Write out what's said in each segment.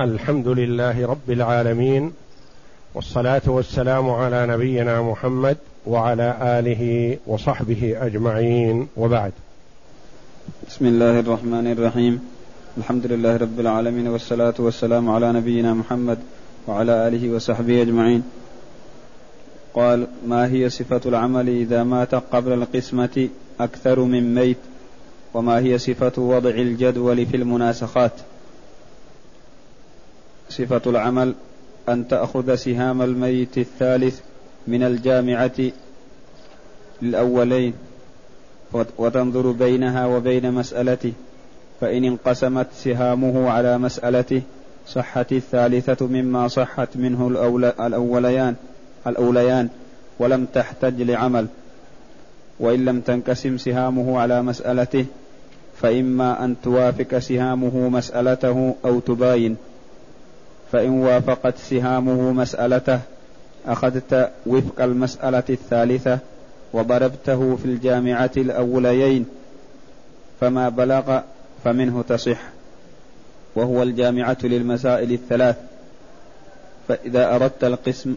الحمد لله رب العالمين والصلاة والسلام على نبينا محمد وعلى آله وصحبه أجمعين وبعد. بسم الله الرحمن الرحيم. الحمد لله رب العالمين والصلاة والسلام على نبينا محمد وعلى آله وصحبه أجمعين. قال ما هي صفة العمل إذا مات قبل القسمة أكثر من ميت؟ وما هي صفة وضع الجدول في المناسخات؟ صفة العمل أن تأخذ سهام الميت الثالث من الجامعة للأولين وتنظر بينها وبين مسألته فإن انقسمت سهامه على مسألته صحت الثالثة مما صحت منه الأوليان الأوليان ولم تحتج لعمل. وإن لم تنقسم سهامه على مسألته فإما أن توافق سهامه مسألته أو تباين. فإن وافقت سهامه مسألته أخذت وفق المسألة الثالثة وضربته في الجامعة الأوليين فما بلغ فمنه تصح وهو الجامعة للمسائل الثلاث. فإذا أردت القسم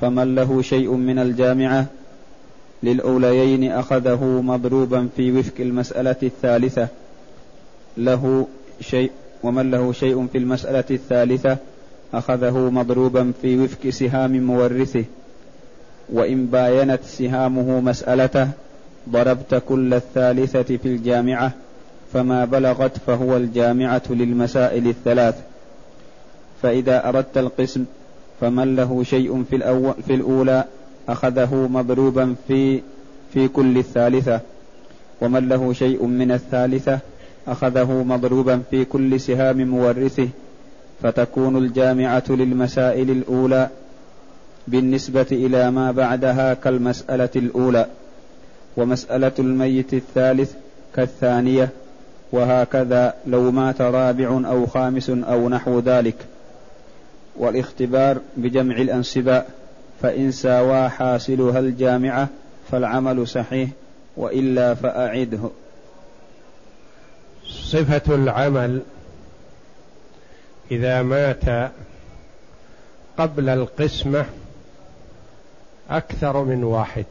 فمن له شيء من الجامعة للأوليين أخذه مضروبا في وفق المسألة الثالثة. له شيء ومن له شيء في المسألة الثالثة أخذه مضروبا في وفق سهام مورثه وإن باينت سهامه مسألته ضربت كل الثالثة في الجامعة فما بلغت فهو الجامعة للمسائل الثلاث. فإذا أردت القسم فمن له شيء في, الأول في الأولى أخذه مضروبا في في كل الثالثة. ومن له شيء من الثالثة أخذه مضروبا في كل سهام مورثه فتكون الجامعة للمسائل الأولى بالنسبة إلى ما بعدها كالمسألة الأولى ومسألة الميت الثالث كالثانية وهكذا لو مات رابع أو خامس أو نحو ذلك. والاختبار بجمع الأنصباء فإن ساوى حاصلها الجامعة فالعمل صحيح وإلا فأعده. صفة العمل إذا مات قبل القسمة أكثر من واحد.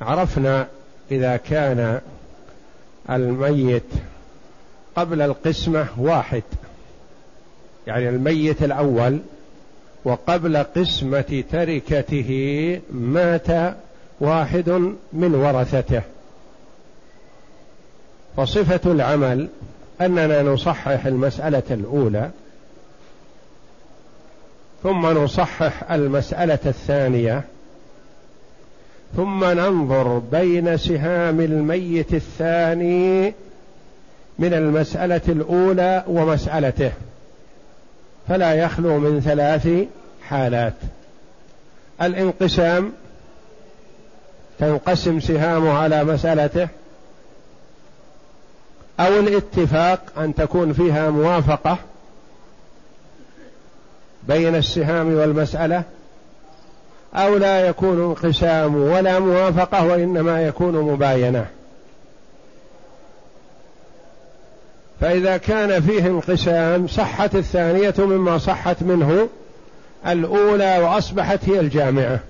عرفنا إذا كان الميت قبل القسمة واحد. يعني الميت الأول وقبل قسمة تركته مات واحد من ورثته. فصفة العمل أننا نصحح المسألة الأولى ثم نصحح المسألة الثانية ثم ننظر بين سهام الميت الثاني من المسألة الأولى ومسألته فلا يخلو من ثلاث حالات. الانقسام تنقسم سهامه على مسألته أو الاتفاق أن تكون فيها موافقة بين السهام والمسألة أو لا يكون انقسام ولا موافقة وإنما يكون مباينة. فإذا كان فيه انقسام صحت الثانية مما صحت منه الأولى وأصبحت هي الجامعة.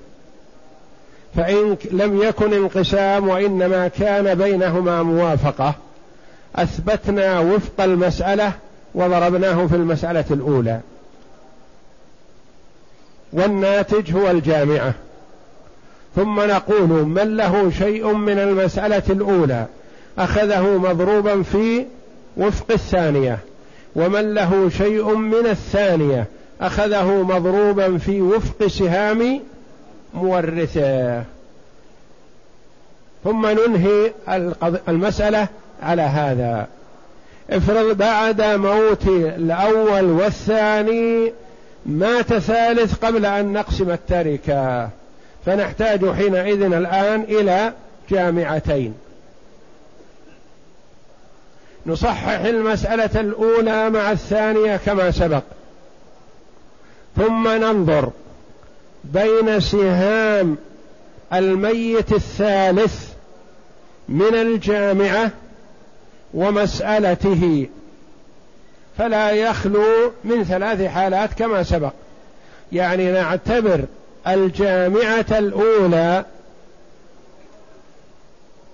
فإن لم يكن انقسام وإنما كان بينهما موافقة أثبتنا وفق المسألة وضربناه في المسألة الأولى. والناتج هو الجامعة. ثم نقول من له شيء من المسألة الأولى أخذه مضروبا في وفق الثانية. ومن له شيء من الثانية أخذه مضروبا في وفق سهام مورثه. ثم ننهي المسألة على هذا. افرض بعد موت الأول والثاني مات ثالث قبل أن نقسم التركة فنحتاج حينئذ الآن إلى جامعتين. نصحح المسألة الأولى مع الثانية كما سبق. ثم ننظر بين سهام الميت الثالث من الجامعة ومسألته فلا يخلو من ثلاث حالات كما سبق. يعني نعتبر الجامعة الأولى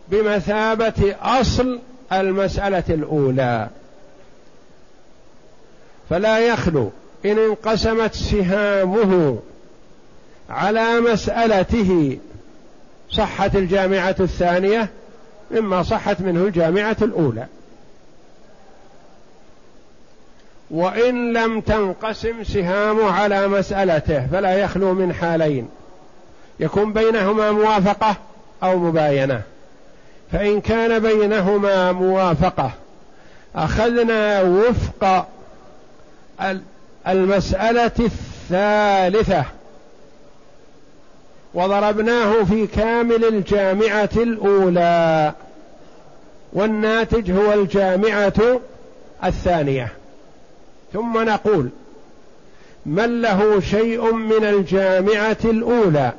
بمثابة أصل المسألة الأولى. فلا يخلو إن انقسمت سهامه على مسألته صحت الجامعة الثانية مما صحت منه الجامعة الأولى. وإن لم تنقسم سهامه على مسألته فلا يخلو من حالين. يكون بينهما موافقة أو مباينة. فإن كان بينهما موافقة أخذنا وفق المسألة الثالثة. وضربناه في كامل الجامعة الأولى. والناتج هو الجامعة الثانية. ثم نقول من له شيء من الجامعة الأولى؟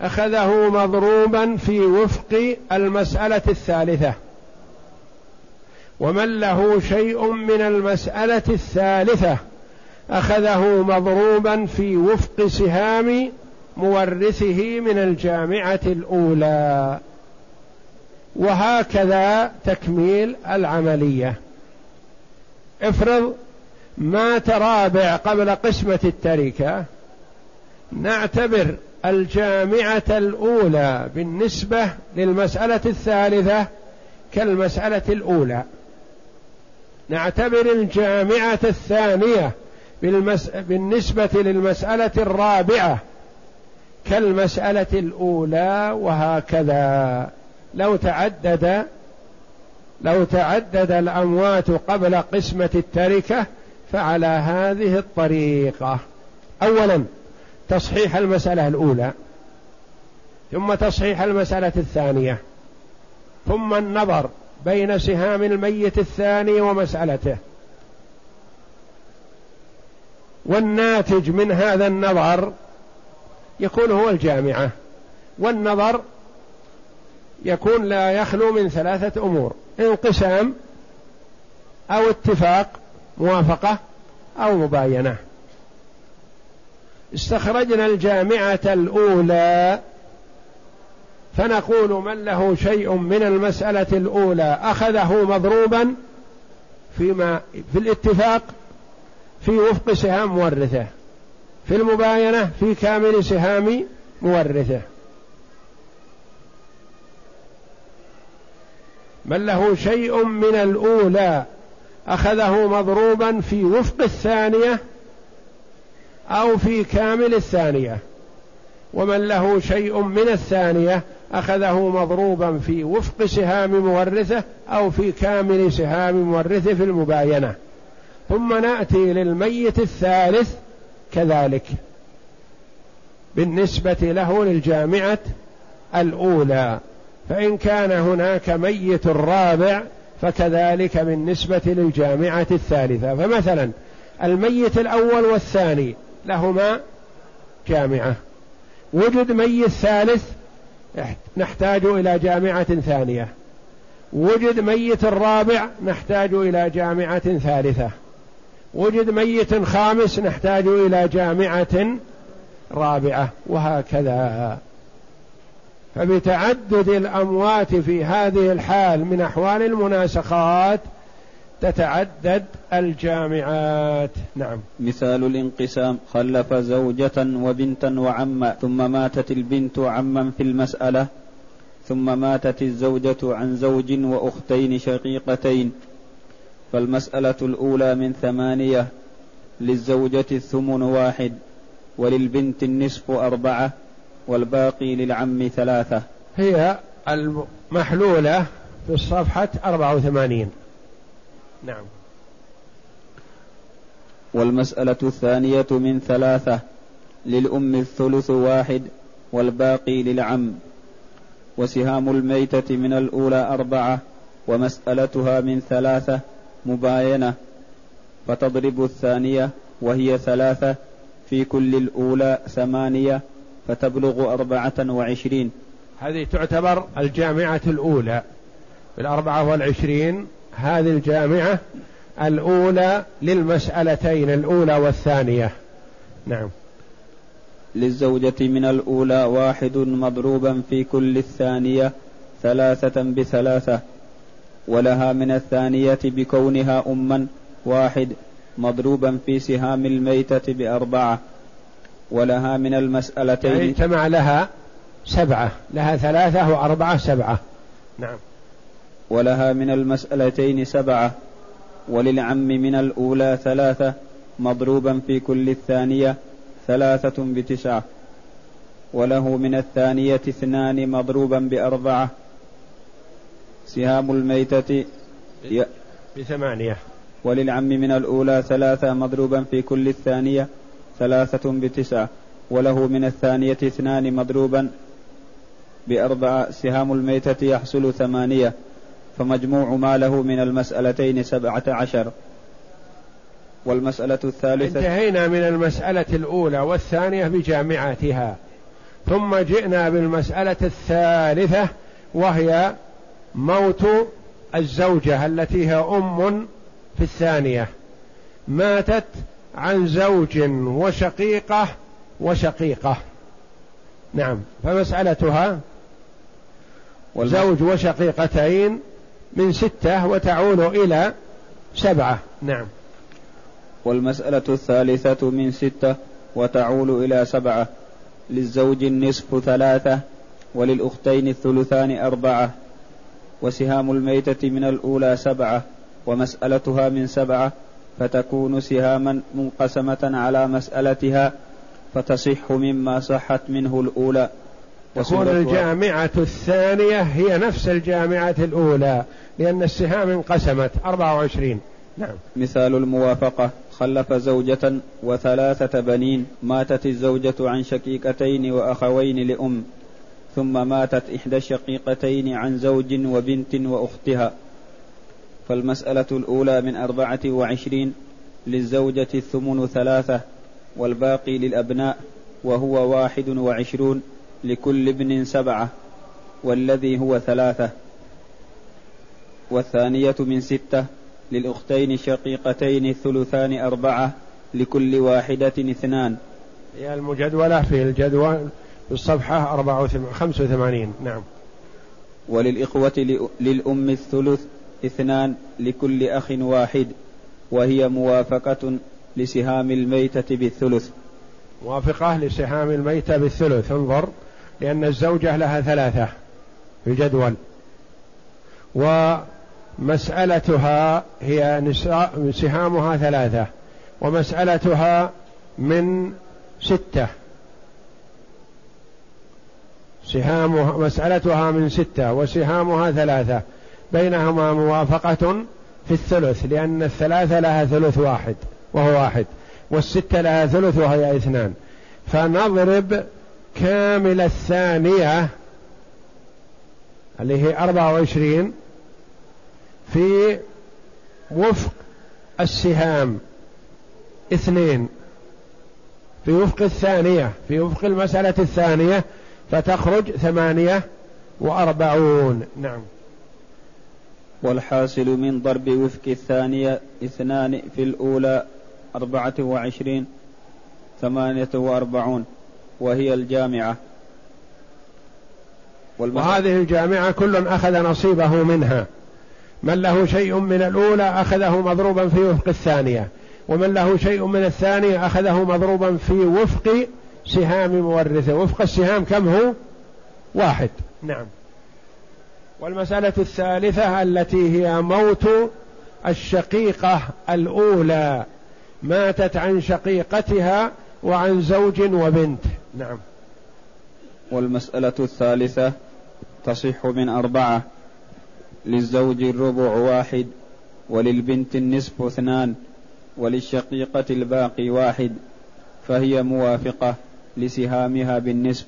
أخذه مضروبا في وفق المسألة الثالثة. ومن له شيء من المسألة الثالثة؟ أخذه مضروبا في وفق سهام مورثه من الجامعة الأولى. وهكذا تكميل العملية. افرض مات رابع قبل قسمة التركة. نعتبر الجامعة الأولى بالنسبة للمسألة الثالثة كالمسألة الأولى. نعتبر الجامعة الثانية. بالنسبة للمسألة الرابعة كالمسألة الأولى وهكذا. لو تعدد لو تعدد الأموات قبل قسمة التركة فعلى هذه الطريقة. أولا تصحيح المسألة الأولى ثم تصحيح المسألة الثانية ثم النظر بين سهام الميت الثاني ومسألته. والناتج من هذا النظر يكون هو الجامعة والنظر يكون لا يخلو من ثلاثة أمور انقسام أو اتفاق موافقة أو مباينة. استخرجنا الجامعة الأولى فنقول من له شيء من المسألة الأولى أخذه مضروبا فيما في الاتفاق في وفق سهام مورثه. في المباينة في كامل سهام مورثه. من له شيء من الأولى. أخذه مضروبا في وفق الثانية أو في كامل الثانية. ومن له شيء من الثانية أخذه مضروبا في وفق سهام مورثه أو في كامل سهام مورثه في المباينة. ثم نأتي للميت الثالث كذلك. بالنسبة له للجامعة الأولى فإن كان هناك ميت رابع فكذلك بالنسبة للجامعة الثالثة. فمثلا الميت الأول والثاني لهما جامعة. وجد ميت ثالث نحتاج إلى جامعة ثانية. وجد ميت الرابع نحتاج إلى جامعة ثالثة. وجد ميت خامس نحتاج إلى جامعة رابعة وهكذا. فبتعدد الأموات في هذه الحال من أحوال المناسخات تتعدد الجامعات. نعم. مثال الانقسام خلف زوجة وبنتا وعما ثم ماتت البنت عما في المسألة ثم ماتت الزوجة عن زوج وأختين شقيقتين. فالمسألة الأولى من ثمانية للزوجة الثمن واحد وللبنت النصف أربعة والباقي للعم ثلاثة. هي المحلولة في الصفحة أربعة وثمانين. نعم. والمسألة الثانية من ثلاثة للأم الثلث واحد والباقي للعم. وسهام الميتة من الأولى أربعة ومسألتها من ثلاثة مباينة. فتضرب الثانية وهي ثلاثة في كل الأولى ثمانية فتبلغ أربعة وعشرين. هذه تعتبر الجامعة الأولى. بالأربعة والعشرين هذه الجامعة الأولى للمسألتين الأولى والثانية. نعم. للزوجة من الأولى واحد مضروبا في كل الثانية ثلاثة بثلاثة. ولها من الثانية بكونها أما واحد مضروبا في سهام الميتة بأربعة. ولها من المسألتين يعني اجتمع لها سبعة. لها ثلاثة وأربعة سبعة. نعم. ولها من المسألتين سبعة. وللعم من الأولى ثلاثة مضروبا في كل الثانية ثلاثة بتسعة. وله من الثانية اثنان مضروبا بأربعة. سهام الميتة بثمانية. وللعم من الأولى ثلاثة مضروبا في كل الثانية ثلاثة بتسعة وله من الثانية اثنان مضروبا بأربعة. سهام الميتة يحصل ثمانية فمجموع ما له من المسألتين سبعة عشر. والمسألة الثالثة انتهينا من المسألة الأولى والثانية بجامعاتها ثم جئنا بالمسألة الثالثة وهي موت الزوجة التي هي أم في الثانية. ماتت عن زوج وشقيقة وشقيقة. نعم فمسألتها زوج وشقيقتين من ستة وتعود إلى سبعة. نعم. والمسألة الثالثة من ستة وتعول إلى سبعة. للزوج النصف ثلاثة وللأختين الثلثان أربعة. وسهام الميتة من الأولى سبعة ومسألتها من سبعة فتكون سهاما منقسمة على مسألتها فتصح مما صحت منه الأولى. تكون الجامعة الثانية هي نفس الجامعة الأولى لأن السهام انقسمت. 24 نعم. مثال الموافقة. خلف زوجة وثلاثة بنين ماتت الزوجة عن شقيقتين وأخوين لأم. ثم ماتت إحدى الشقيقتين عن زوج وبنت وأختها. فالمسألة الأولى من أربعة وعشرين للزوجة الثمن ثلاثة والباقي للأبناء وهو واحد وعشرون لكل ابن سبعة والذي هو ثلاثة. والثانية من ستة للأختين الشقيقتين الثلثان أربعة لكل واحدة اثنان. هي المجدولة في الجدول في الصفحة أربعة خمسة وثمانين نعم. وللإخوة للأم الثلث اثنان لكل أخ واحد وهي موافقة لسهام الميتة بالثلث. موافقة لسهام الميتة بالثلث انظر لأن الزوجة لها ثلاثة في الجدول ومسألتها هي سهامها ثلاثة ومسألتها من ستة. سهامها مسألتها من ستة وسهامها ثلاثة. بينهما موافقة في الثلث لأن الثلاثة لها ثلث واحد وهو واحد والستة لها ثلث وهي اثنان. فنضرب كامل الثانية اللي هي أربعة وعشرين في وفق السهام اثنين. في وفق الثانية في وفق المسألة الثانية فتخرج ثمانية وأربعون. نعم. والحاصل من ضرب وفق الثانية اثنان في الأولى أربعة وعشرين ثمانية وأربعون وهي الجامعة. وهذه الجامعة كل أخذ نصيبه منها. من له شيء من الأولى أخذه مضروبا في وفق الثانية ومن له شيء من الثانية أخذه مضروبا في وفق سهام مورثه. وفق السهام كم هو؟ واحد. نعم. والمسألة الثالثة التي هي موت الشقيقة الأولى. ماتت عن شقيقتها وعن زوج وبنت. نعم. والمسألة الثالثة تصح من أربعة. للزوج الربع واحد وللبنت النصف اثنان وللشقيقة الباقي واحد. فهي موافقة. لسهامها بالنصف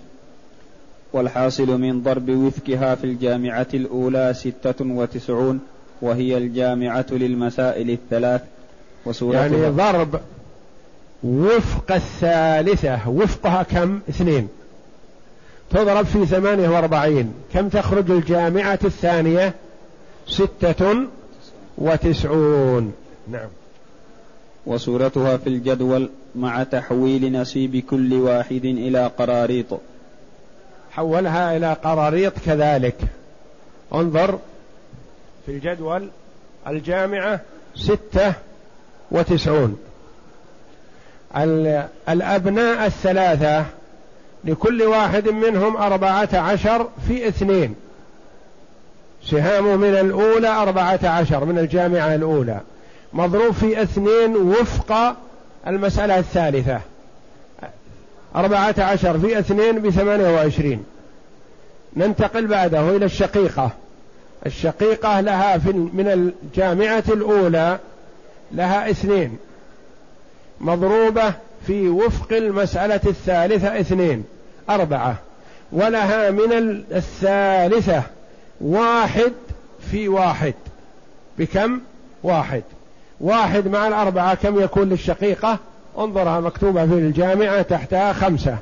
والحاصل من ضرب وفكها في الجامعة الأولى ستة وتسعون وهي الجامعة للمسائل الثلاث وسورتها يعني ضرب وفق الثالثة وفقها كم؟ اثنين. تضرب في ثمانية وأربعين. كم تخرج الجامعة الثانية؟ ستة وتسعون. نعم. وصورتها في الجدول مع تحويل نصيب كل واحد إلى قراريط. حولها إلى قراريط كذلك. انظر في الجدول الجامعة ستة وتسعون. الأبناء الثلاثة لكل واحد منهم أربعة عشر في اثنين. سهام من الأولى أربعة عشر من الجامعة الأولى. مضروب في اثنين وفق المسألة الثالثة. أربعة عشر في اثنين بثمانية وعشرين. ننتقل بعده إلى الشقيقة. الشقيقة لها في من الجامعة الأولى لها اثنين. مضروبة في وفق المسألة الثالثة اثنين. أربعة. ولها من الثالثة واحد في واحد. بكم؟ واحد. واحد مع الأربعة كم يكون للشقيقة؟ انظرها مكتوبة في الجامعة تحتها خمسة.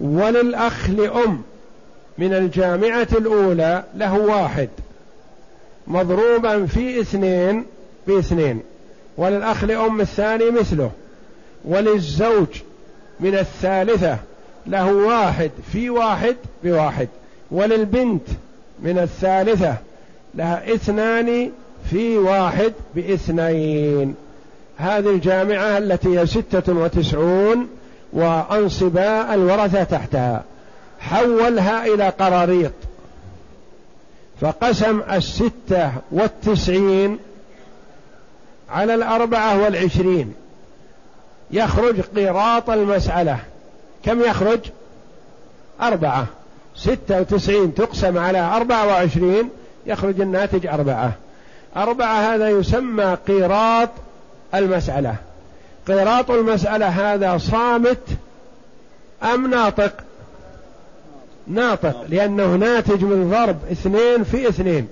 وللأخ لأم من الجامعة الأولى له واحد. مضروبا في اثنين باثنين وللأخ لأم الثاني مثله. وللزوج من الثالثة له واحد في واحد بواحد وللبنت من الثالثة لها اثنان في واحد باثنين. هذه الجامعة التي هي ستة وتسعون وأنصب الورثة تحتها. حولها إلى قراريط. فقسم الستة والتسعين على الأربعة والعشرين. يخرج قيراط المسألة. كم يخرج؟ أربعة. ستة وتسعين تقسم على أربعة وعشرين يخرج الناتج أربعة. أربعة هذا يسمى قيراط المسألة. قيراط المسألة هذا صامت أم ناطق؟ ناطق لأنه ناتج من ضرب اثنين في اثنين.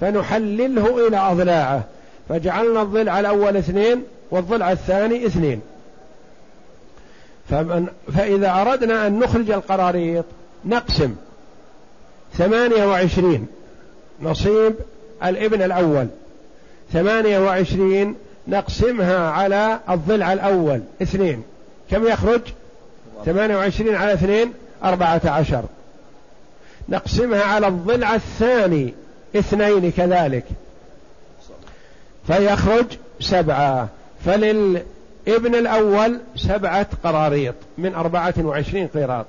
فنحلله إلى أضلاعه. فجعلنا الضلع الأول اثنين والضلع الثاني اثنين. فمن فإذا أردنا أن نخرج القراريط نقسم ثمانية وعشرين. نصيب الابن الأول. ثمانية وعشرين نقسمها على الضلع الأول اثنين. كم يخرج؟ ثمانية وعشرين على اثنين أربعة عشر. نقسمها على الضلع الثاني اثنين كذلك. فيخرج سبعة. فللابن الأول سبعة قراريط من أربعة وعشرين قيراط.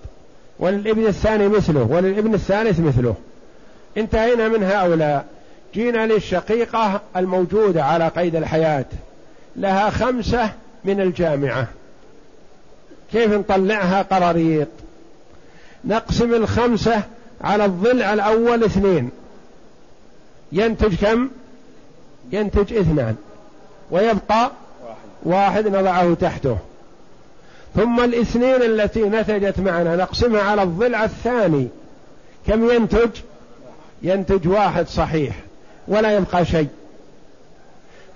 وللابن الثاني مثله وللابن الثالث مثله. انتهينا من هؤلاء. جينا للشقيقة الموجودة على قيد الحياة. لها خمسة من الجامعة. كيف نطلعها قراريط؟ نقسم الخمسة على الضلع الأول اثنين. ينتج كم؟ ينتج اثنان. ويبقى واحد نضعه تحته. ثم الاثنين التي نتجت معنا نقسمها على الضلع الثاني. كم ينتج؟ ينتج واحد صحيح. ولا يبقى شيء.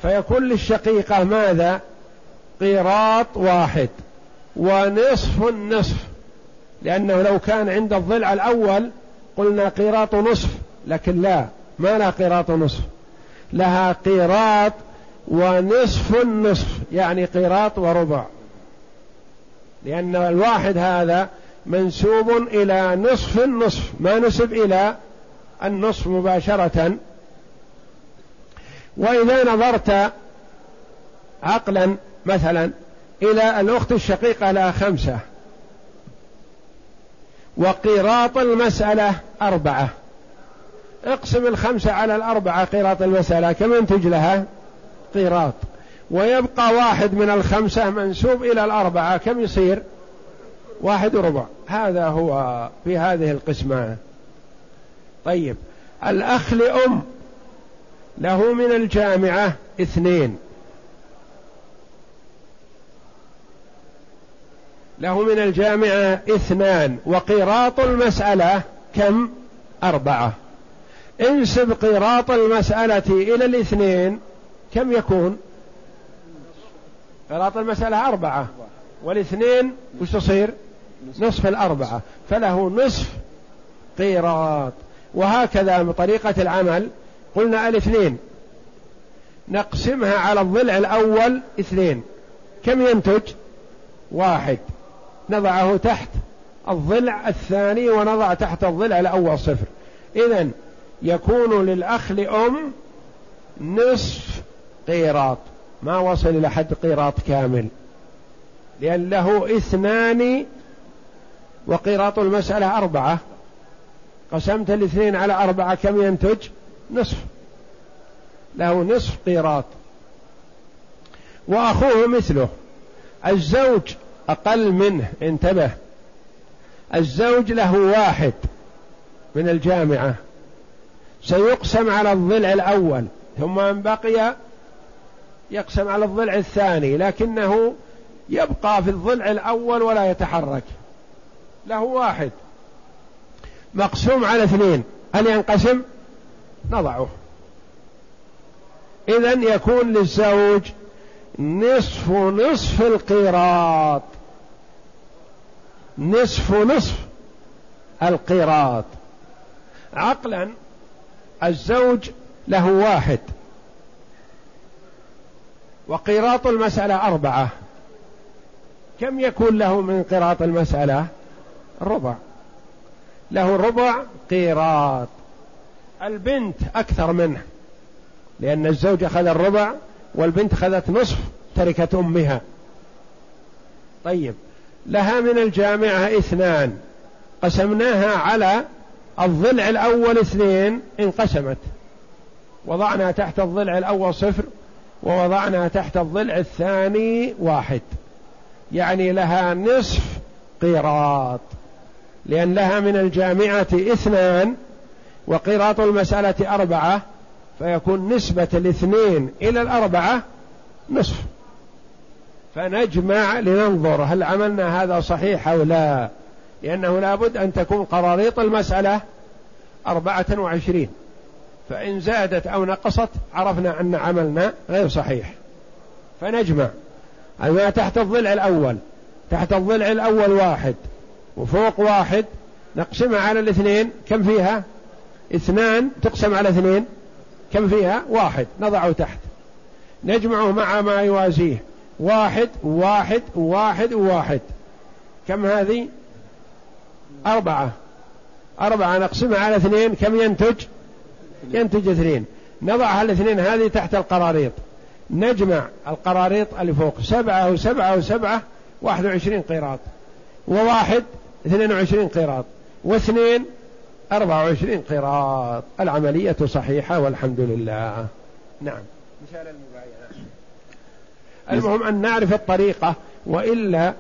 فيكون للشقيقة ماذا؟ قيراط واحد ونصف النصف. لأنه لو كان عند الضلع الأول قلنا قيراط نصف لكن لا ما لها قيراط نصف. لها قيراط ونصف النصف يعني قيراط وربع. لأن الواحد هذا منسوب إلى نصف النصف ما نسب إلى النصف مباشرة. وإذا نظرت عقلا مثلا إلى الأخت الشقيقة لها خمسة وقيراط المسألة أربعة. اقسم الخمسة على الأربعة قيراط المسألة كم ينتج لها؟ قيراط. ويبقى واحد من الخمسة منسوب إلى الأربعة كم يصير؟ واحد وربع. هذا هو في هذه القسمة. طيب. الأخ لأم. له من الجامعة اثنين. له من الجامعة اثنان. وقيراط المسألة كم؟ أربعة. انسب قيراط المسألة إلى الاثنين كم يكون؟ قيراط المسألة أربعة. والاثنين وش تصير؟ نصف الأربعة. فله نصف قيراط. وهكذا بطريقة العمل قلنا الاثنين نقسمها على الضلع الأول اثنين. كم ينتج؟ واحد. نضعه تحت الضلع الثاني ونضع تحت الضلع الأول صفر. إذا يكون للأخ لأم نصف قيراط. ما وصل إلى حد قيراط كامل. لأن له اثنان وقيراط المسألة أربعة. قسمت الاثنين على أربعة كم ينتج؟ نصف. له نصف قيراط. وأخوه مثله. الزوج أقل منه انتبه. الزوج له واحد من الجامعة. سيقسم على الضلع الأول. ثم من بقي يقسم على الضلع الثاني. لكنه يبقى في الضلع الأول ولا يتحرك. له واحد. مقسوم على اثنين. هل ينقسم؟ نضعه. إذا يكون للزوج نصف نصف القيراط. نصف نصف القيراط. عقلا الزوج له واحد. وقيراط المسألة أربعة. كم يكون له من قيراط المسألة؟ ربع. له ربع قيراط. البنت أكثر منه لأن الزوج أخذ الربع والبنت أخذت نصف تركة أمها. طيب لها من الجامعة اثنان قسمناها على الضلع الأول اثنين انقسمت. وضعنا تحت الضلع الأول صفر ووضعنا تحت الضلع الثاني واحد. يعني لها نصف قيراط. لأن لها من الجامعة اثنان وقيراط المسألة أربعة فيكون نسبة الاثنين إلى الأربعة نصف. فنجمع لننظر هل عملنا هذا صحيح أو لا. لأنه لابد أن تكون قراريط المسألة أربعة وعشرين. فإن زادت أو نقصت عرفنا أن عملنا غير صحيح. فنجمع. الماء تحت الضلع الأول. تحت الضلع الأول واحد وفوق واحد. نقسمها على الاثنين. كم فيها؟ اثنان تقسم على اثنين. كم فيها؟ واحد. نضعه تحت. نجمعه مع ما يوازيه. واحد واحد واحد واحد. كم هذه؟ أربعة. أربعة. نقسمها على اثنين. كم ينتج؟ ينتج اثنين. نضع الاثنين هذه تحت القراريط. نجمع القراريط اللي فوق. سبعة وسبعة وسبعة واحد وعشرين قيراط. وواحد اثنين وعشرين قيراط. واثنين أربعة وعشرين قيراط العملية صحيحة والحمد لله. نعم. مثال المباينة. المهم أن نعرف الطريقة وإلا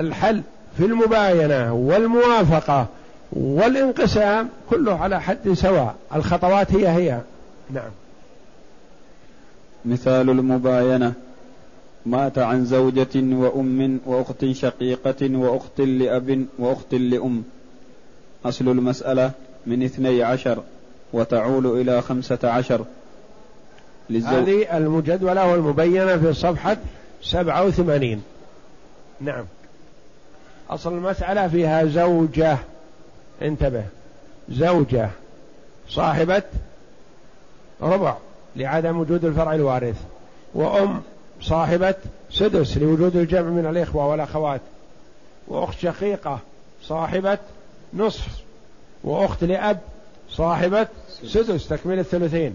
الحل في المباينة والموافقة والانقسام كله على حد سواء. الخطوات هي هي. نعم. مثال المباينة. مات عن زوجة وأم وأخت شقيقة وأخت لأب وأخت لأم. أصل المسألة من اثني عشر وتعول إلى خمسة عشر هذه المجدولة والمبينة في صفحة سبعة وثمانين. نعم. أصل المسألة فيها زوجة. انتبه. زوجة صاحبة ربع لعدم وجود الفرع الوارث وأم صاحبة سدس لوجود الجمع من الإخوة والأخوات وأخت شقيقة صاحبة نصف. وأخت لأب صاحبة سدس تكميل الثلثين.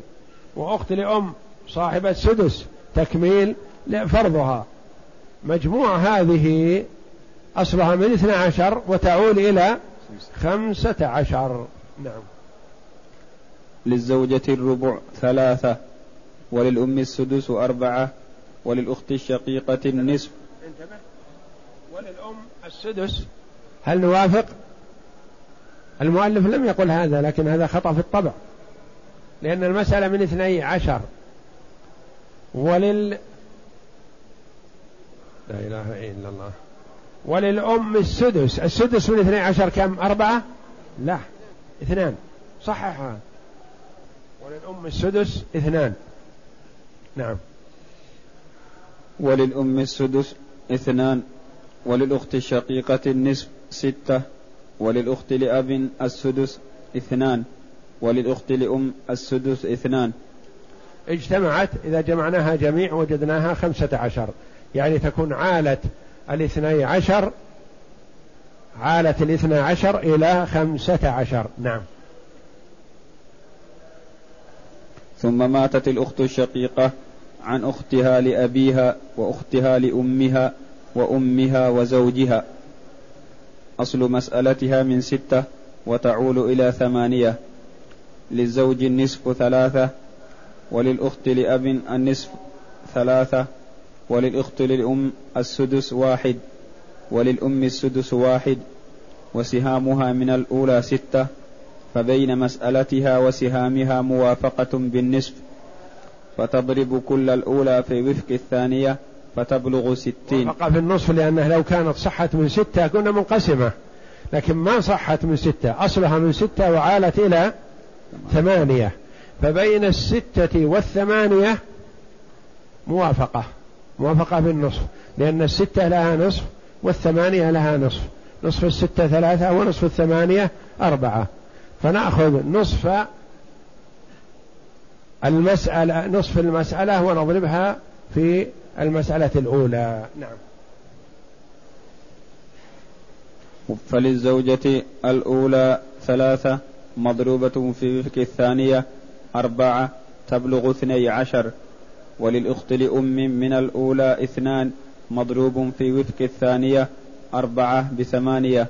وأخت لأم صاحبة سدس تكميل فرضها. مجموع هذه أصلها من اثنى عشر وتعود إلى خمسة عشر. نعم. للزوجة الربع ثلاثة وللأم السدس أربعة وللأخت الشقيقة النصف. انتبه. وللأم السدس هل نوافق؟ المؤلف لم يقل هذا لكن هذا خطأ في الطبع. لأن المسألة من اثني عشر. ولل لا إله إلا الله. وللأم السدس. السدس من اثني عشر كم؟ أربعة؟ لا اثنان. صححها وللأم السدس اثنان. نعم. وللأم السدس اثنان. وللأخت الشقيقة النصف ستة. وللأخت لأب السدس اثنان وللأخت لأم السدس اثنان. اجتمعت إذا جمعناها جميع وجدناها خمسة عشر يعني تكون عالة الاثني عشر عالة الاثنى عشر إلى خمسة عشر. نعم. ثم ماتت الأخت الشقيقة عن أختها لأبيها وأختها لأمها وأمها وزوجها. أصل مسألتها من ستة وتعول إلى ثمانية. للزوج النصف ثلاثة وللأخت لأب النصف ثلاثة وللأخت للأم السدس واحد وللأم السدس واحد وسهامها من الأولى ستة. فبين مسألتها وسهامها موافقة بالنصف فتضرب كل الأولى في وفق الثانية. فتبلغ ستين. وقع في النصف لأنه لو كانت صحت من ستة كنا منقسمة. لكن ما صحت من ستة. أصلها من ستة وعالت إلى ثمانية. فبين الستة والثمانية موافقة. موافقة بالنصف لأن الستة لها نصف والثمانية لها نصف. نصف الستة ثلاثة ونصف الثمانية أربعة. فنأخذ نصف المسألة نصف المسألة ونضربها في المسألة الأولى نعم. فللزوجة الأولى ثلاثة مضروبة في وفق الثانية أربعة تبلغ اثني عشر. وللأخت لأم من الأولى اثنان مضروب في وفق الثانية أربعة بثمانية.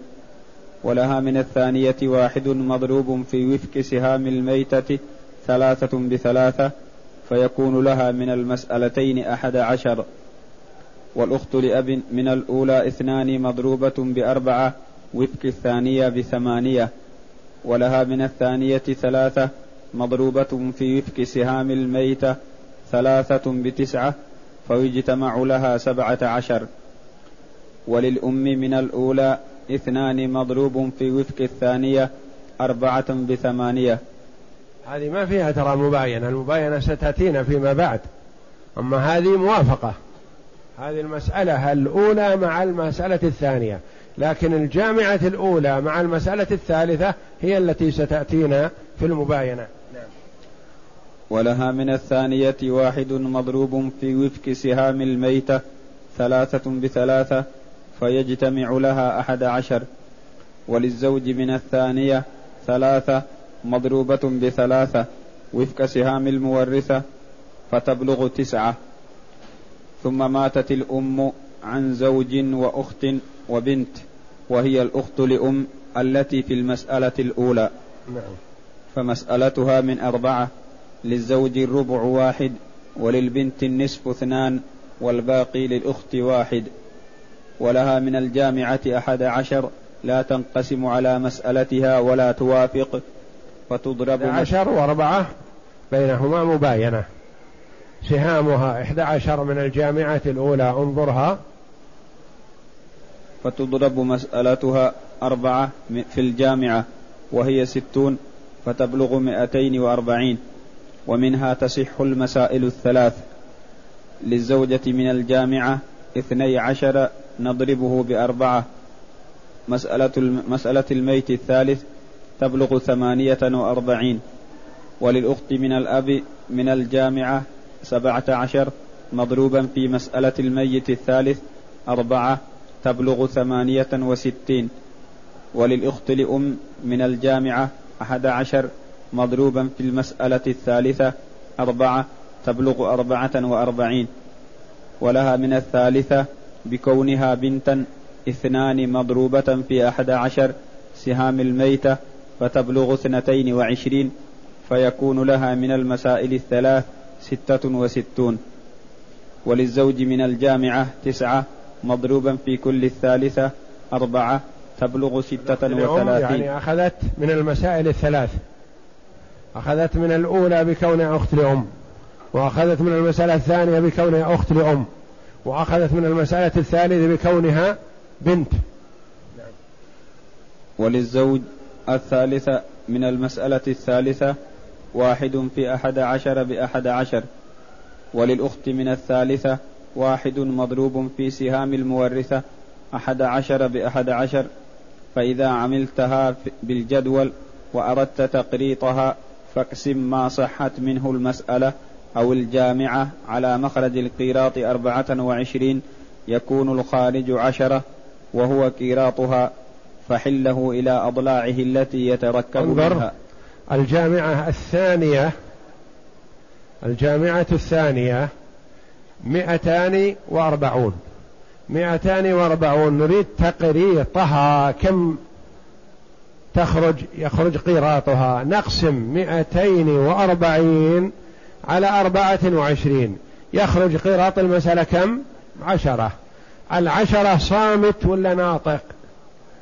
ولها من الثانية واحد مضروب في وفق سهام الميتة ثلاثة بثلاثة. فيكون لها من المسألتين أحد عشر. والأخت لأب من الأولى اثنان مضروبة بأربعة وفق الثانية بثمانية. ولها من الثانية ثلاثة مضروبة في وفق سهام الميتة ثلاثة بتسعة فيجتمع لها سبعة عشر. وللأم من الأولى اثنان مضروب في وفق الثانية أربعة بثمانية. هذه ما فيها ترى مباينة المباينة ستأتينا فيما بعد. أما هذه موافقة. هذه المسألة الأولى مع المسألة الثانية. لكن الجامعة الأولى مع المسألة الثالثة هي التي ستأتينا في المباينة. نعم. ولها من الثانية واحد مضروب في وفق سهام الميتة ثلاثة بثلاثة فيجتمع لها أحد عشر. وللزوج من الثانية ثلاثة مضروبة بثلاثة وفق سهام المورثة فتبلغ تسعة. ثم ماتت الأم عن زوج وأخت وبنت وهي الأخت لأم التي في المسألة الأولى. نعم. فمسألتها من أربعة للزوج الربع واحد وللبنت النصف اثنان والباقي للأخت واحد. ولها من الجامعة أحد عشر لا تنقسم على مسألتها ولا توافق. فتضرب عشر وأربعة بينهما مباينة. سهامها إحدى عشر من الجامعة الأولى انظرها. فتضرب مسألتها أربعة في الجامعة وهي ستون فتبلغ مئتين وأربعين. ومنها تصح المسائل الثلاث. للزوجة من الجامعة اثني عشر نضربه بأربعة. مسألة, مسألة الميت الثالث تبلغ ثمانية وأربعين. وللأخت من الأب من الجامعة سبعة عشر مضروبا في مسألة الميت الثالث أربعة تبلغ ثمانية وستين. وللأخت لأم من الجامعة أحد عشر مضروبا في المسألة الثالثة أربعة تبلغ أربعة وأربعين. ولها من الثالثة بكونها بنتا اثنان مضروبة في أحد عشر سهام الميتة فتبلغ اثنتين وعشرين فيكون لها من المسائل الثلاث ستة وستون. وللزوج من الجامعة تسعة مضروبا في كل الثالثة أربعة تبلغ ستة وثلاثين. يعني أخذت من المسائل الثلاث. أخذت من الأولى بكونها أخت لأم وأخذت من المسألة الثانية بكونها أخت لأم وأخذت من المسألة الثالثة بكونها بنت. وللزوج الثالثة من المسألة الثالثة واحد في أحد عشر بأحد عشر. وللأخت من الثالثة واحد مضروب في سهام المورثة أحد عشر بأحد عشر. فإذا عملتها بالجدول وأردت تقريطها فاقسم ما صحت منه المسألة أو الجامعة على مخرج القيراط أربعة وعشرين يكون الخارج عشرة وهو قيراطها فحله إلى أضلاعه التي يتركب منها. الجامعة الثانية الجامعة الثانية مئتان وأربعون. مئتان وأربعون نريد تقريطها. كم تخرج؟ يخرج قيراطها. نقسم مئتين وأربعين على أربعة وعشرين. يخرج قيراط المسألة كم؟ عشرة. العشرة صامت ولا ناطق؟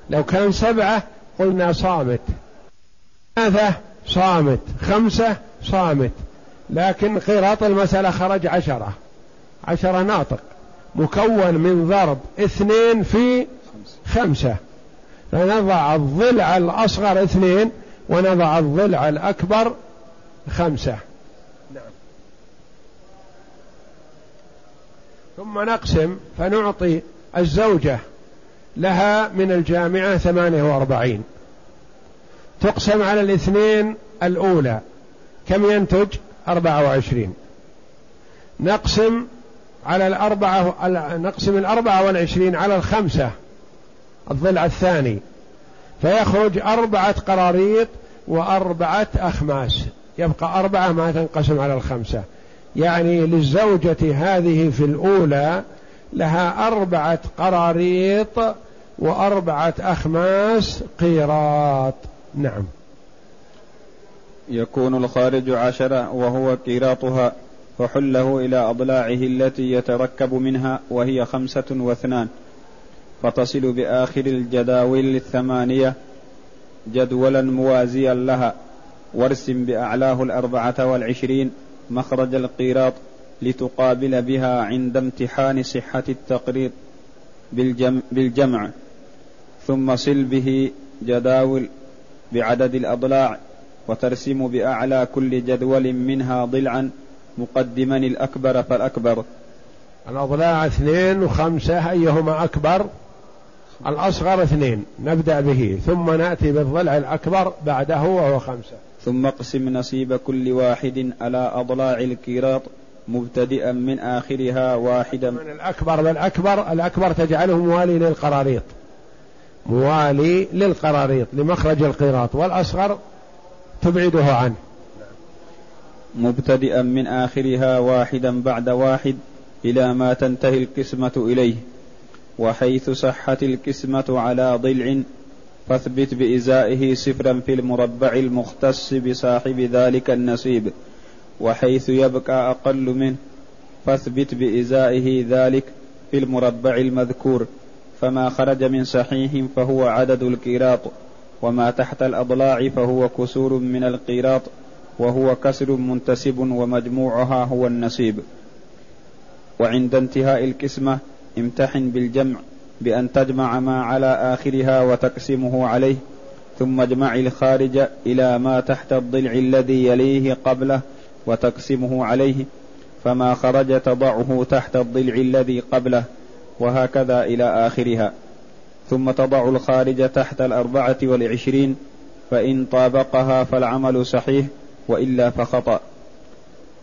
لو كان سبعة قلنا صامت. ثلاثة صامت. خمسة صامت. لكن قيراط المسألة خرج عشرة. عشرة ناطق. مكون من ضرب اثنين في خمسة. فنضع الضلع الأصغر اثنين ونضع الضلع الأكبر خمسة. نعم. ثم نقسم فنعطي الزوجة لها من الجامعة ثمانية وأربعين. تقسم على الاثنين الأولى. كم ينتج؟ أربعة وعشرين. نقسم على الأربعة نقسم الأربعة والعشرين على الخمسة الضلع الثاني. فيخرج أربعة قراريط وأربعة أخماس. يبقى أربعة ما تنقسم على الخمسة. يعني للزوجة هذه في الأولى لها أربعة قراريط وأربعة أخماس قيراط. نعم. يكون الخارج عشرة وهو قيراطها فحله إلى أضلاعه التي يتركب منها وهي خمسة واثنان. فتصل بآخر الجداول الثمانية جدولا موازيا لها. وارسم بأعلاه الأربعة والعشرين مخرج القيراط. لتقابل بها عند امتحان صحة التقريط بالجمع, بالجمع ثم صل به جداول بعدد الأضلاع وترسم بأعلى كل جدول منها ضلعا مقدما الأكبر فالأكبر. الأضلاع اثنين وخمسة أيهما أكبر؟ الأصغر اثنين نبدأ به ثم نأتي بالضلع الأكبر بعده وهو خمسة. ثم اقسم نصيب كل واحد على أضلاع الكيراط مبتدئا من آخرها واحدا. من الأكبر بالأكبر الأكبر تجعله موالي للقراريط. موالي للقراريط لمخرج القيراط والأصغر تبعده عنه. مبتدئا من آخرها واحدا بعد واحد إلى ما تنتهي القسمة إليه. وحيث صحت القسمة على ضلع فاثبت بإزائه صفرا في المربع المختص بصاحب ذلك النصيب. وحيث يبقى أقل منه فاثبت بإزائه ذلك في المربع المذكور. فما خرج من صحيح فهو عدد القيراط وما تحت الأضلاع فهو كسور من القيراط وهو كسر منتسب ومجموعها هو النصيب وعند انتهاء القسمة امتحن بالجمع بأن تجمع ما على آخرها وتقسمه عليه ثم اجمع الخارج إلى ما تحت الضلع الذي يليه قبله وتقسمه عليه فما خرج تضعه تحت الضلع الذي قبله وهكذا إلى آخرها. ثم تضع الخارج تحت الأربعة والعشرين فإن طابقها فالعمل صحيح وإلا فخطأ.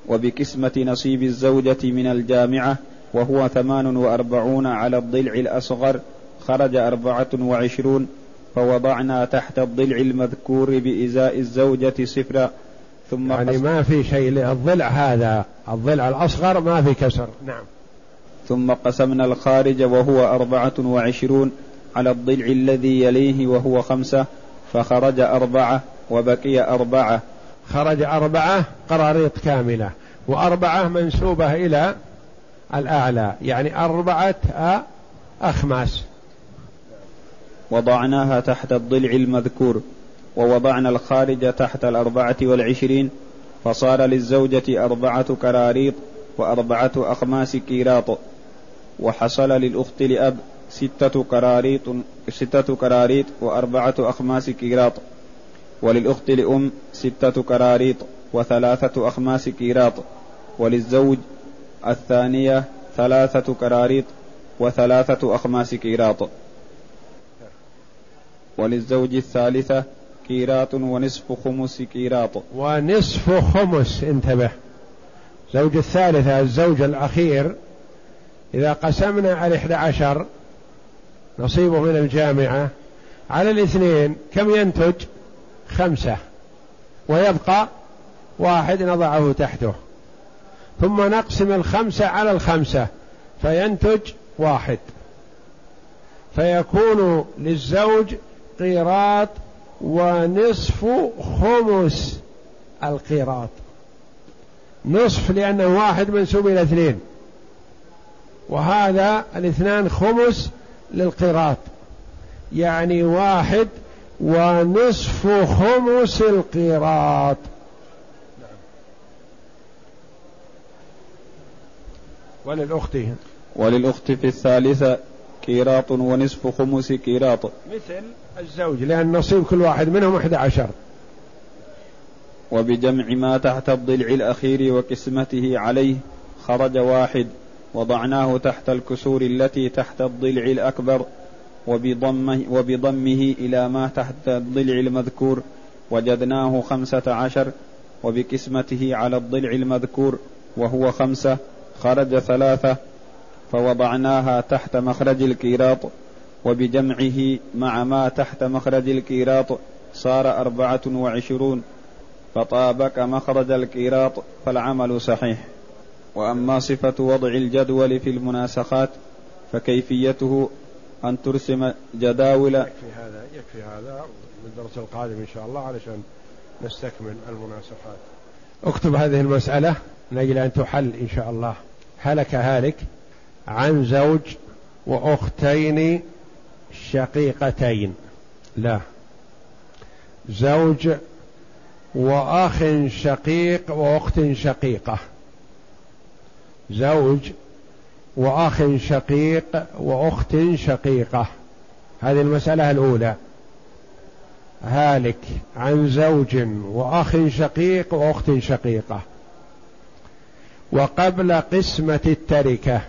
وبكسمة نصيب الزوجة من الجامعة وهو ثمان وأربعون على الضلع الأصغر خرج أربعة وعشرون فوضعنا تحت الضلع المذكور بإزاء الزوجة صفرا. ثم يعني ما في شيء الضلع هذا الضلع الأصغر ما في كسر. نعم. ثم قسمنا الخارج وهو أربعة وعشرون على الضلع الذي يليه وهو خمسة فخرج أربعة وبقي أربعة. خرج أربعة قراريط كاملة وأربعة منسوبة إلى الأعلى يعني أربعة أخماس. وضعناها تحت الضلع المذكور. ووضعنا الخارج تحت الأربعة والعشرين فصار للزوجة أربعة كراريط وأربعة أخماس كيراط. وحصل للأخت لأب ستة كراريط ستة كراريط وأربعة أخماس كيراط. وللأخت لأم ستة كراريط وثلاثة أخماس كيراط. وللزوج الثانية ثلاثة كراريط وثلاثة أخماس كيراط. وللزوج الثالثة كيراط ونصف خمس كيراط ونصف خمس انتبه. زوج الثالثة الزوج الأخير إذا قسمنا على إحدى عشر نصيبه من الجامعة. على الاثنين كم ينتج؟ خمسة. ويبقى واحد نضعه تحته. ثم نقسم الخمسة على الخمسة فينتج واحد. فيكون للزوج قيراط ونصف خمس القيراط. نصف لأنه واحد منسوب إلى اثنين. وهذا الاثنان خمس للقيراط. يعني واحد ونصف خمس القيراط. وللأخت وللأخت في الثالثة قيراط ونصف خمس قيراط. مثل الزوج لأن نصيب كل واحد منهم أحد عشر. وبجمع ما تحت الضلع الأخير وقسمته عليه خرج واحد وضعناه تحت الكسور التي تحت الضلع الأكبر وبضمه, وبضمه إلى ما تحت الضلع المذكور وجدناه خمسة عشر وبقسمته على الضلع المذكور وهو خمسة خرج ثلاثة فوضعناها تحت مخرج الكيراط. وبجمعه مع ما تحت مخرج الكيراط صار أربعة وعشرون فطابق مخرج الكيراط فالعمل صحيح. وأما صفة وضع الجدول في المناسخات فكيفيته أن ترسم جداول يكفي هذا يكفي هذا الدرس القادم إن شاء الله علشان نستكمل المناسخات. اكتب هذه المسألة من أجل أن تحل إن شاء الله. هلك هالك عن زوج وأختين شقيقتين لا. زوج وأخ شقيق وأخت شقيقة. زوج وأخ شقيق وأخت شقيقة. هذه المسألة الأولى. هالك عن زوج وأخ شقيق وأخت شقيقة. وقبل قسمة التركة.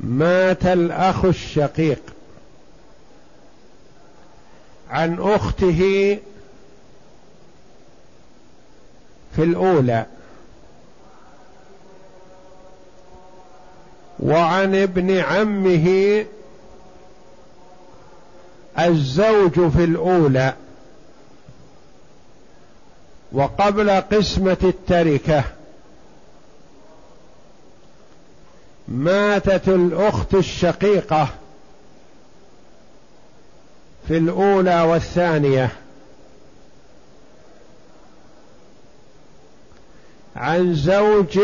مات الأخ الشقيق عن أخته في الأولى وعن ابن عمه الزوج في الأولى وقبل قسمة التركة ماتت الأخت الشقيقة في الأولى والثانية. عن زوج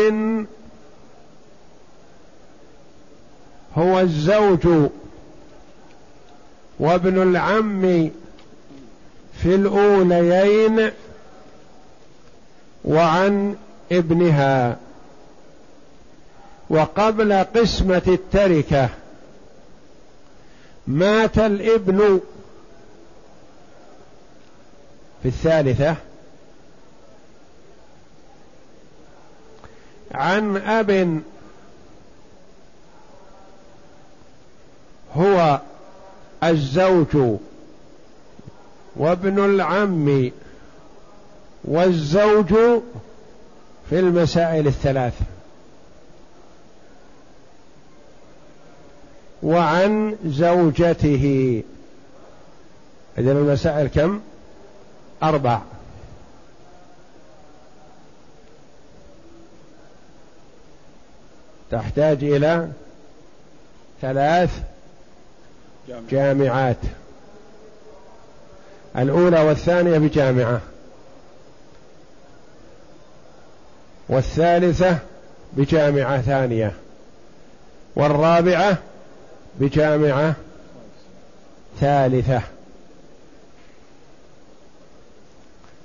هو الزوج وابن العم في الأوليين وعن ابنها. وقبل قسمة التركة مات الابن في الثالثة عن أب هو الزوج وابن العم والزوج في المسائل الثلاث. وعن زوجته. إذن المسائل كم؟ أربع. تحتاج إلى ثلاث جامعات. الأولى والثانية بجامعة. والثالثة بجامعة ثانية. والرابعة بجامعة ثالثة.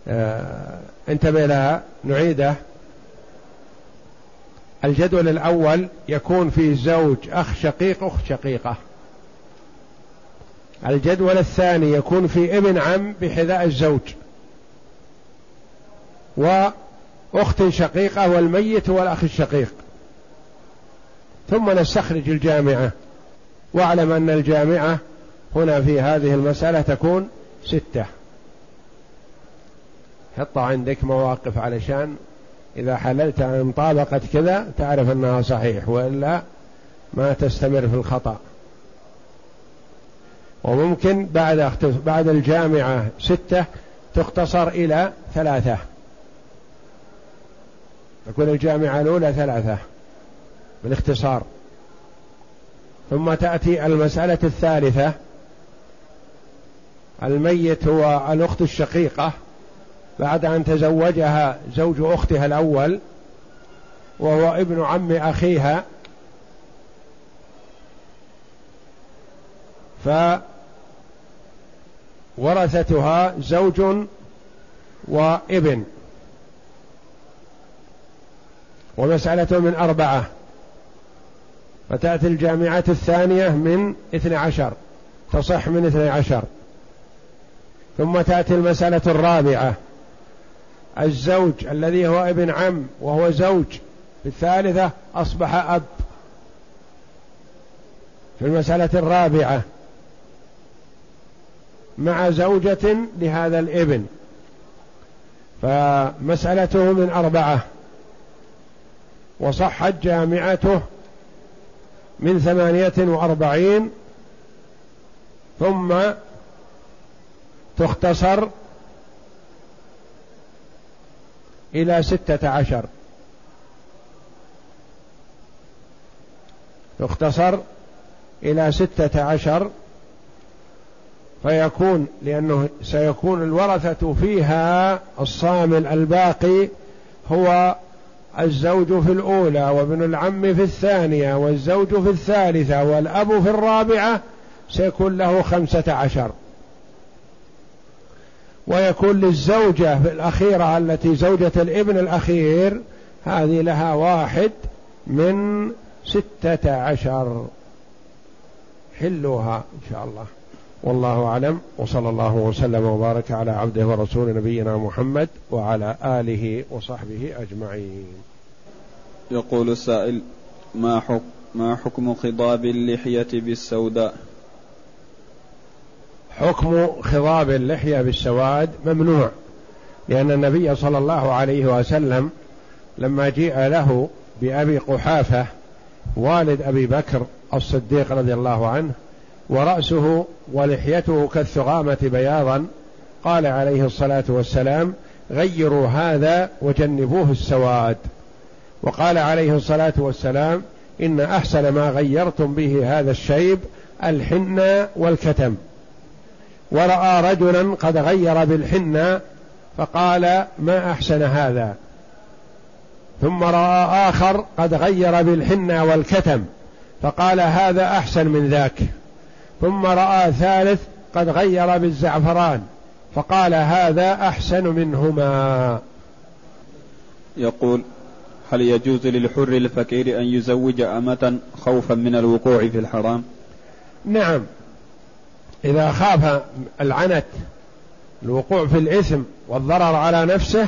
آه انتبه لها نعيده. الجدول الأول يكون في زوج أخ شقيق أخت شقيقة. الجدول الثاني يكون في ابن عم بحذاء الزوج. وأخت شقيقة والميت والأخ الشقيق. ثم نستخرج الجامعة. واعلم أن الجامعة هنا في هذه المسألة تكون ستة. حط عندك مواقف علشان إذا حللت أن طابقت كذا تعرف أنها صحيح وإلا ما تستمر في الخطأ. وممكن بعد بعد الجامعة ستة تختصر إلى ثلاثة. تكون الجامعة الأولى ثلاثة بالاختصار. ثم تأتي المسألة الثالثة. الميت هو الأخت الشقيقة. بعد أن تزوجها زوج أختها الأول وهو ابن عم أخيها. فورثتها زوج وابن. ومسألة من أربعة. فتأتي الجامعة الثانية من اثني عشر تصح من اثني عشر. ثم تأتي المسألة الرابعة الزوج الذي هو ابن عم وهو زوج في الثالثة أصبح أب. في المسألة الرابعة مع زوجة لهذا الابن. فمسألته من أربعة وصحت جامعته من ثمانية وأربعين ثم تختصر إلى ستة عشر. تختصر إلى ستة عشر فيكون لأنه سيكون الورثة فيها الصامل الباقي هو الزوج في الأولى وابن العم في الثانية والزوج في الثالثة والأب في الرابعة سيكون له خمسة عشر. ويكون للزوجة في الأخيرة التي زوجة الابن الأخير هذه لها واحد من ستة عشر. حلوها إن شاء الله. والله أعلم وصلى الله وسلم وبارك على عبده ورسول نبينا محمد وعلى آله وصحبه أجمعين. يقول السائل ما حكم ما حكم خضاب اللحية بالسوداء؟ حكم خضاب اللحية بالسواد ممنوع لأن النبي صلى الله عليه وسلم لما جيء له بأبي قحافة والد أبي بكر الصديق رضي الله عنه ورأسه ولحيته كالثغامة بياضا. قال عليه الصلاة والسلام غيروا هذا وجنبوه السواد. وقال عليه الصلاة والسلام إن أحسن ما غيرتم به هذا الشيب الحنة والكتم. ورأى رجلا قد غير بالحنة فقال ما أحسن هذا. ثم رأى آخر قد غير بالحنة والكتم فقال هذا أحسن من ذاك. ثم رأى ثالث قد غير بالزعفران فقال هذا أحسن منهما. يقول هل يجوز للحر الفقير أن يزوج أمة خوفا من الوقوع في الحرام؟ نعم. إذا خاف العنت الوقوع في الإثم والضرر على نفسه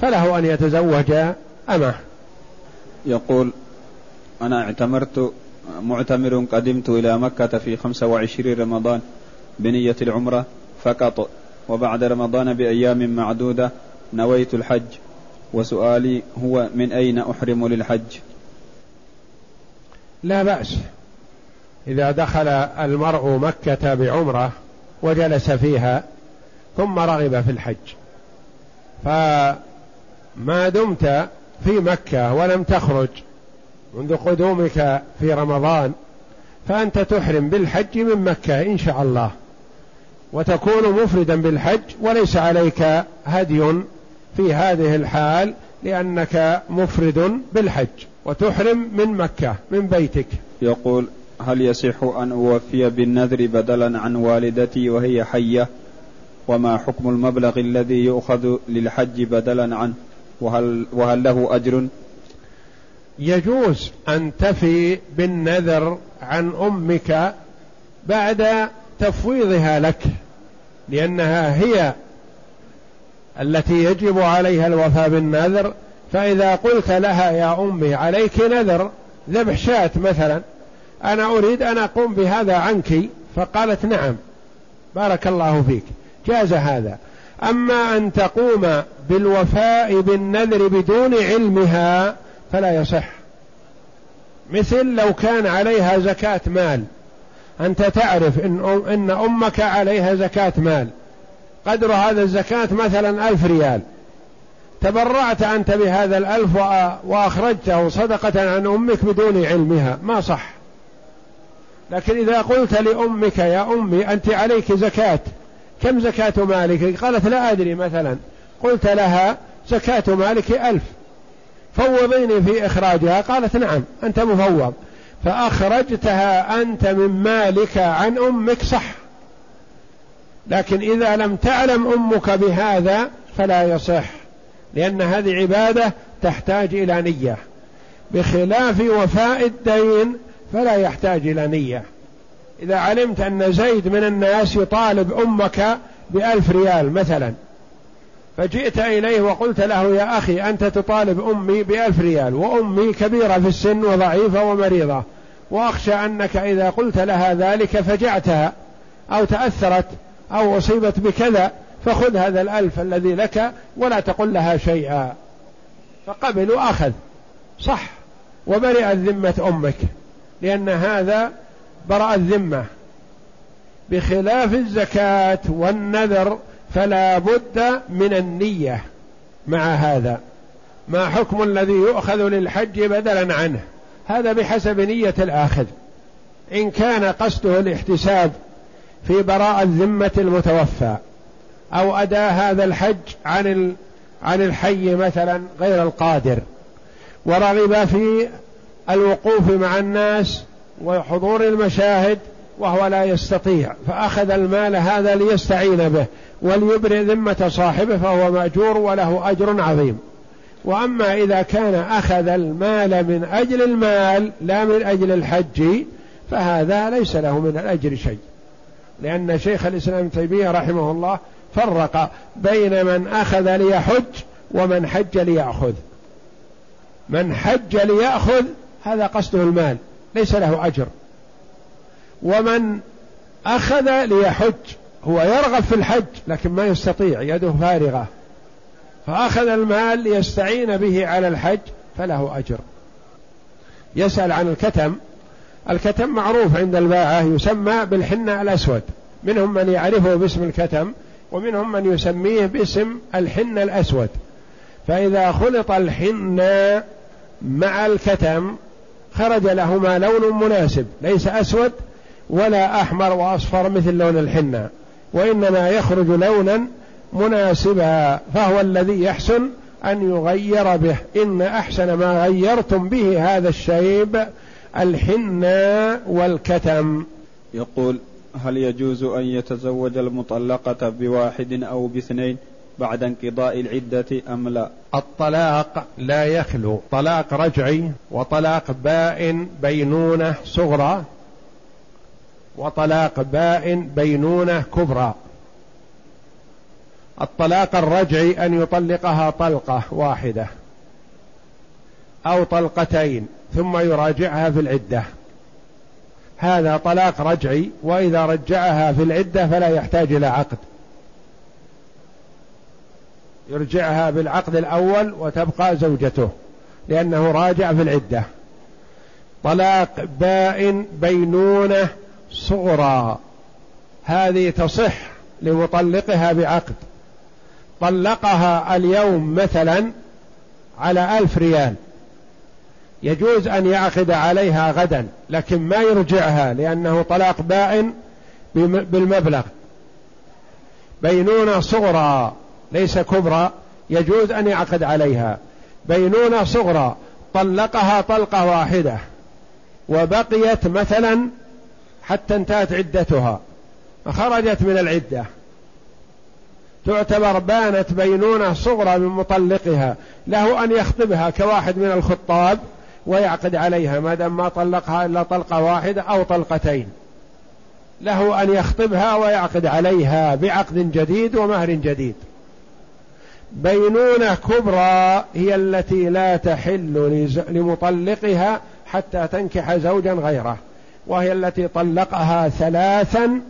فله أن يتزوج أمه. يقول أنا اعتمرت معتمر قدمت إلى مكة في خمسة وعشرين رمضان بنية العمرة فقط. وبعد رمضان بأيام معدودة نويت الحج. وسؤالي هو من أين أحرم للحج؟ لا بأس. إذا دخل المرء مكة بعمرة وجلس فيها ثم رغب في الحج. فما دمت في مكة ولم تخرج منذ قدومك في رمضان فأنت تحرم بالحج من مكة إن شاء الله. وتكون مفردا بالحج وليس عليك هدي في هذه الحال لأنك مفرد بالحج. وتحرم من مكة من بيتك. يقول هل يصح أن أوفي بالنذر بدلا عن والدتي وهي حية؟ وما حكم المبلغ الذي يؤخذ للحج بدلا عنه؟ وهل, وهل له أجر؟ يجوز أن تفي بالنذر عن أمك بعد تفويضها لك لأنها هي التي يجب عليها الوفاء بالنذر. فإذا قلت لها يا أمي عليك نذر ذبح شاة مثلا أنا أريد أن أقوم بهذا عنك فقالت نعم بارك الله فيك جاز هذا. أما أن تقوم بالوفاء بالنذر بدون علمها فلا يصح. مثل لو كان عليها زكاة مال. أنت تعرف إن, إن أمك عليها زكاة مال. قدر هذا الزكاة مثلا ألف ريال. تبرعت أنت بهذا الألف وأخرجته صدقة عن أمك بدون علمها. ما صح. لكن إذا قلت لأمك يا أمي أنت عليك زكاة. كم زكاة مالك؟ قالت لا أدري مثلا. قلت لها زكاة مالك ألف. فوضيني في إخراجها. قالت نعم أنت مفوض. فأخرجتها أنت من مالك عن أمك صح. لكن إذا لم تعلم أمك بهذا فلا يصح لأن هذه عبادة تحتاج إلى نية. بخلاف وفاء الدين فلا يحتاج إلى نية. إذا علمت أن زيد من الناس يطالب أمك بألف ريال مثلا فجئت إليه وقلت له يا أخي أنت تطالب أمي بألف ريال وأمي كبيرة في السن وضعيفة ومريضة وأخشى أنك إذا قلت لها ذلك فجعتها أو تأثرت أو أصيبت بكذا فخذ هذا الألف الذي لك ولا تقل لها شيئا. فقبل وأخذ. صح. وبرئت ذمة أمك لأن هذا برأ الذمة بخلاف الزكاة والنذر فلا بد من النية مع هذا. ما حكم الذي يؤخذ للحج بدلا عنه؟ هذا بحسب نية الآخذ. إن كان قصده الاحتساب في براءة ذمة المتوفى أو أداء هذا الحج عن عن الحي مثلا غير القادر ورغب في الوقوف مع الناس وحضور المشاهد وهو لا يستطيع فأخذ المال هذا ليستعين به. وليبرئ ذمة صاحبه فهو مأجور وله أجر عظيم. وأما إذا كان أخذ المال من أجل المال لا من أجل الحج فهذا ليس له من الأجر شيء. لأن شيخ الإسلام تيمية رحمه الله فرق بين من أخذ ليحج ومن حج ليأخذ. من حج ليأخذ هذا قصده المال ليس له أجر. ومن أخذ ليحج هو يرغب في الحج لكن ما يستطيع يده فارغة. فأخذ المال ليستعين به على الحج فله أجر. يسأل عن الكتم. الكتم معروف عند الباعة يسمى بالحنة الأسود. منهم من يعرفه باسم الكتم ومنهم من يسميه باسم الحنة الأسود. فإذا خلط الحنة مع الكتم خرج لهما لون مناسب ليس أسود ولا أحمر وأصفر مثل لون الحنة. وإنما يخرج لونا مناسبا فهو الذي يحسن أن يغير به. إن أحسن ما غيرتم به هذا الشيب الحنة والكتم. يقول هل يجوز أن يتزوج المطلقة بواحد أو باثنين بعد انقضاء العدة أم لا؟ الطلاق لا يخلو. طلاق رجعي وطلاق بائن بينونة صغرى. وطلاق بائن بينونة كبرى. الطلاق الرجعي أن يطلقها طلقة واحدة أو طلقتين ثم يراجعها في العدة. هذا طلاق رجعي وإذا رجعها في العدة فلا يحتاج إلى عقد. يرجعها بالعقد الأول وتبقى زوجته لأنه راجع في العدة. طلاق بائن بينونة صغرى. هذه تصح لمطلقها بعقد. طلقها اليوم مثلا على ألف ريال. يجوز أن يعقد عليها غدا لكن ما يرجعها لأنه طلاق بائن بالمبلغ. بينونة صغرى ليس كبرى يجوز أن يعقد عليها. بينونة صغرى طلقها طلقة واحدة. وبقيت مثلا حتى انتهت عدتها. فخرجت من العدة. تعتبر بانت بينونة صغرى من مطلقها. له أن يخطبها كواحد من الخطاب ويعقد عليها ما دام ما طلقها إلا طلقة واحدة أو طلقتين. له أن يخطبها ويعقد عليها بعقد جديد ومهر جديد. بينونة كبرى هي التي لا تحل لمطلقها حتى تنكح زوجا غيره. وهي التي طلقها ثلاثا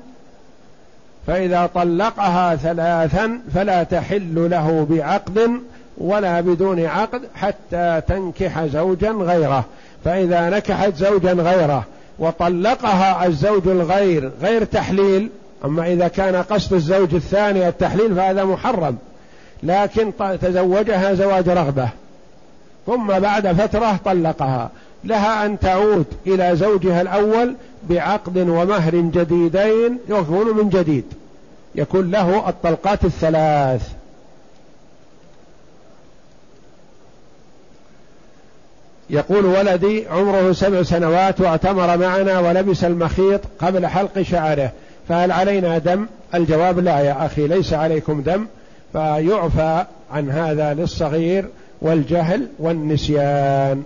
فإذا طلقها ثلاثا فلا تحل له بعقد ولا بدون عقد حتى تنكح زوجا غيره. فإذا نكحت زوجا غيره وطلقها الزوج الغير غير تحليل أما إذا كان قصد الزوج الثاني التحليل فهذا محرم لكن تزوجها زواج رغبة ثم بعد فترة طلقها. لها أن تعود إلى زوجها الأول بعقد ومهر جديدين يكون من جديد. يكون له الطلقات الثلاث. يقول ولدي عمره سبع سنوات واعتمر معنا ولبس المخيط قبل حلق شعره. فهل علينا دم؟ الجواب لا يا أخي ليس عليكم دم. فيعفى عن هذا للصغير والجهل والنسيان.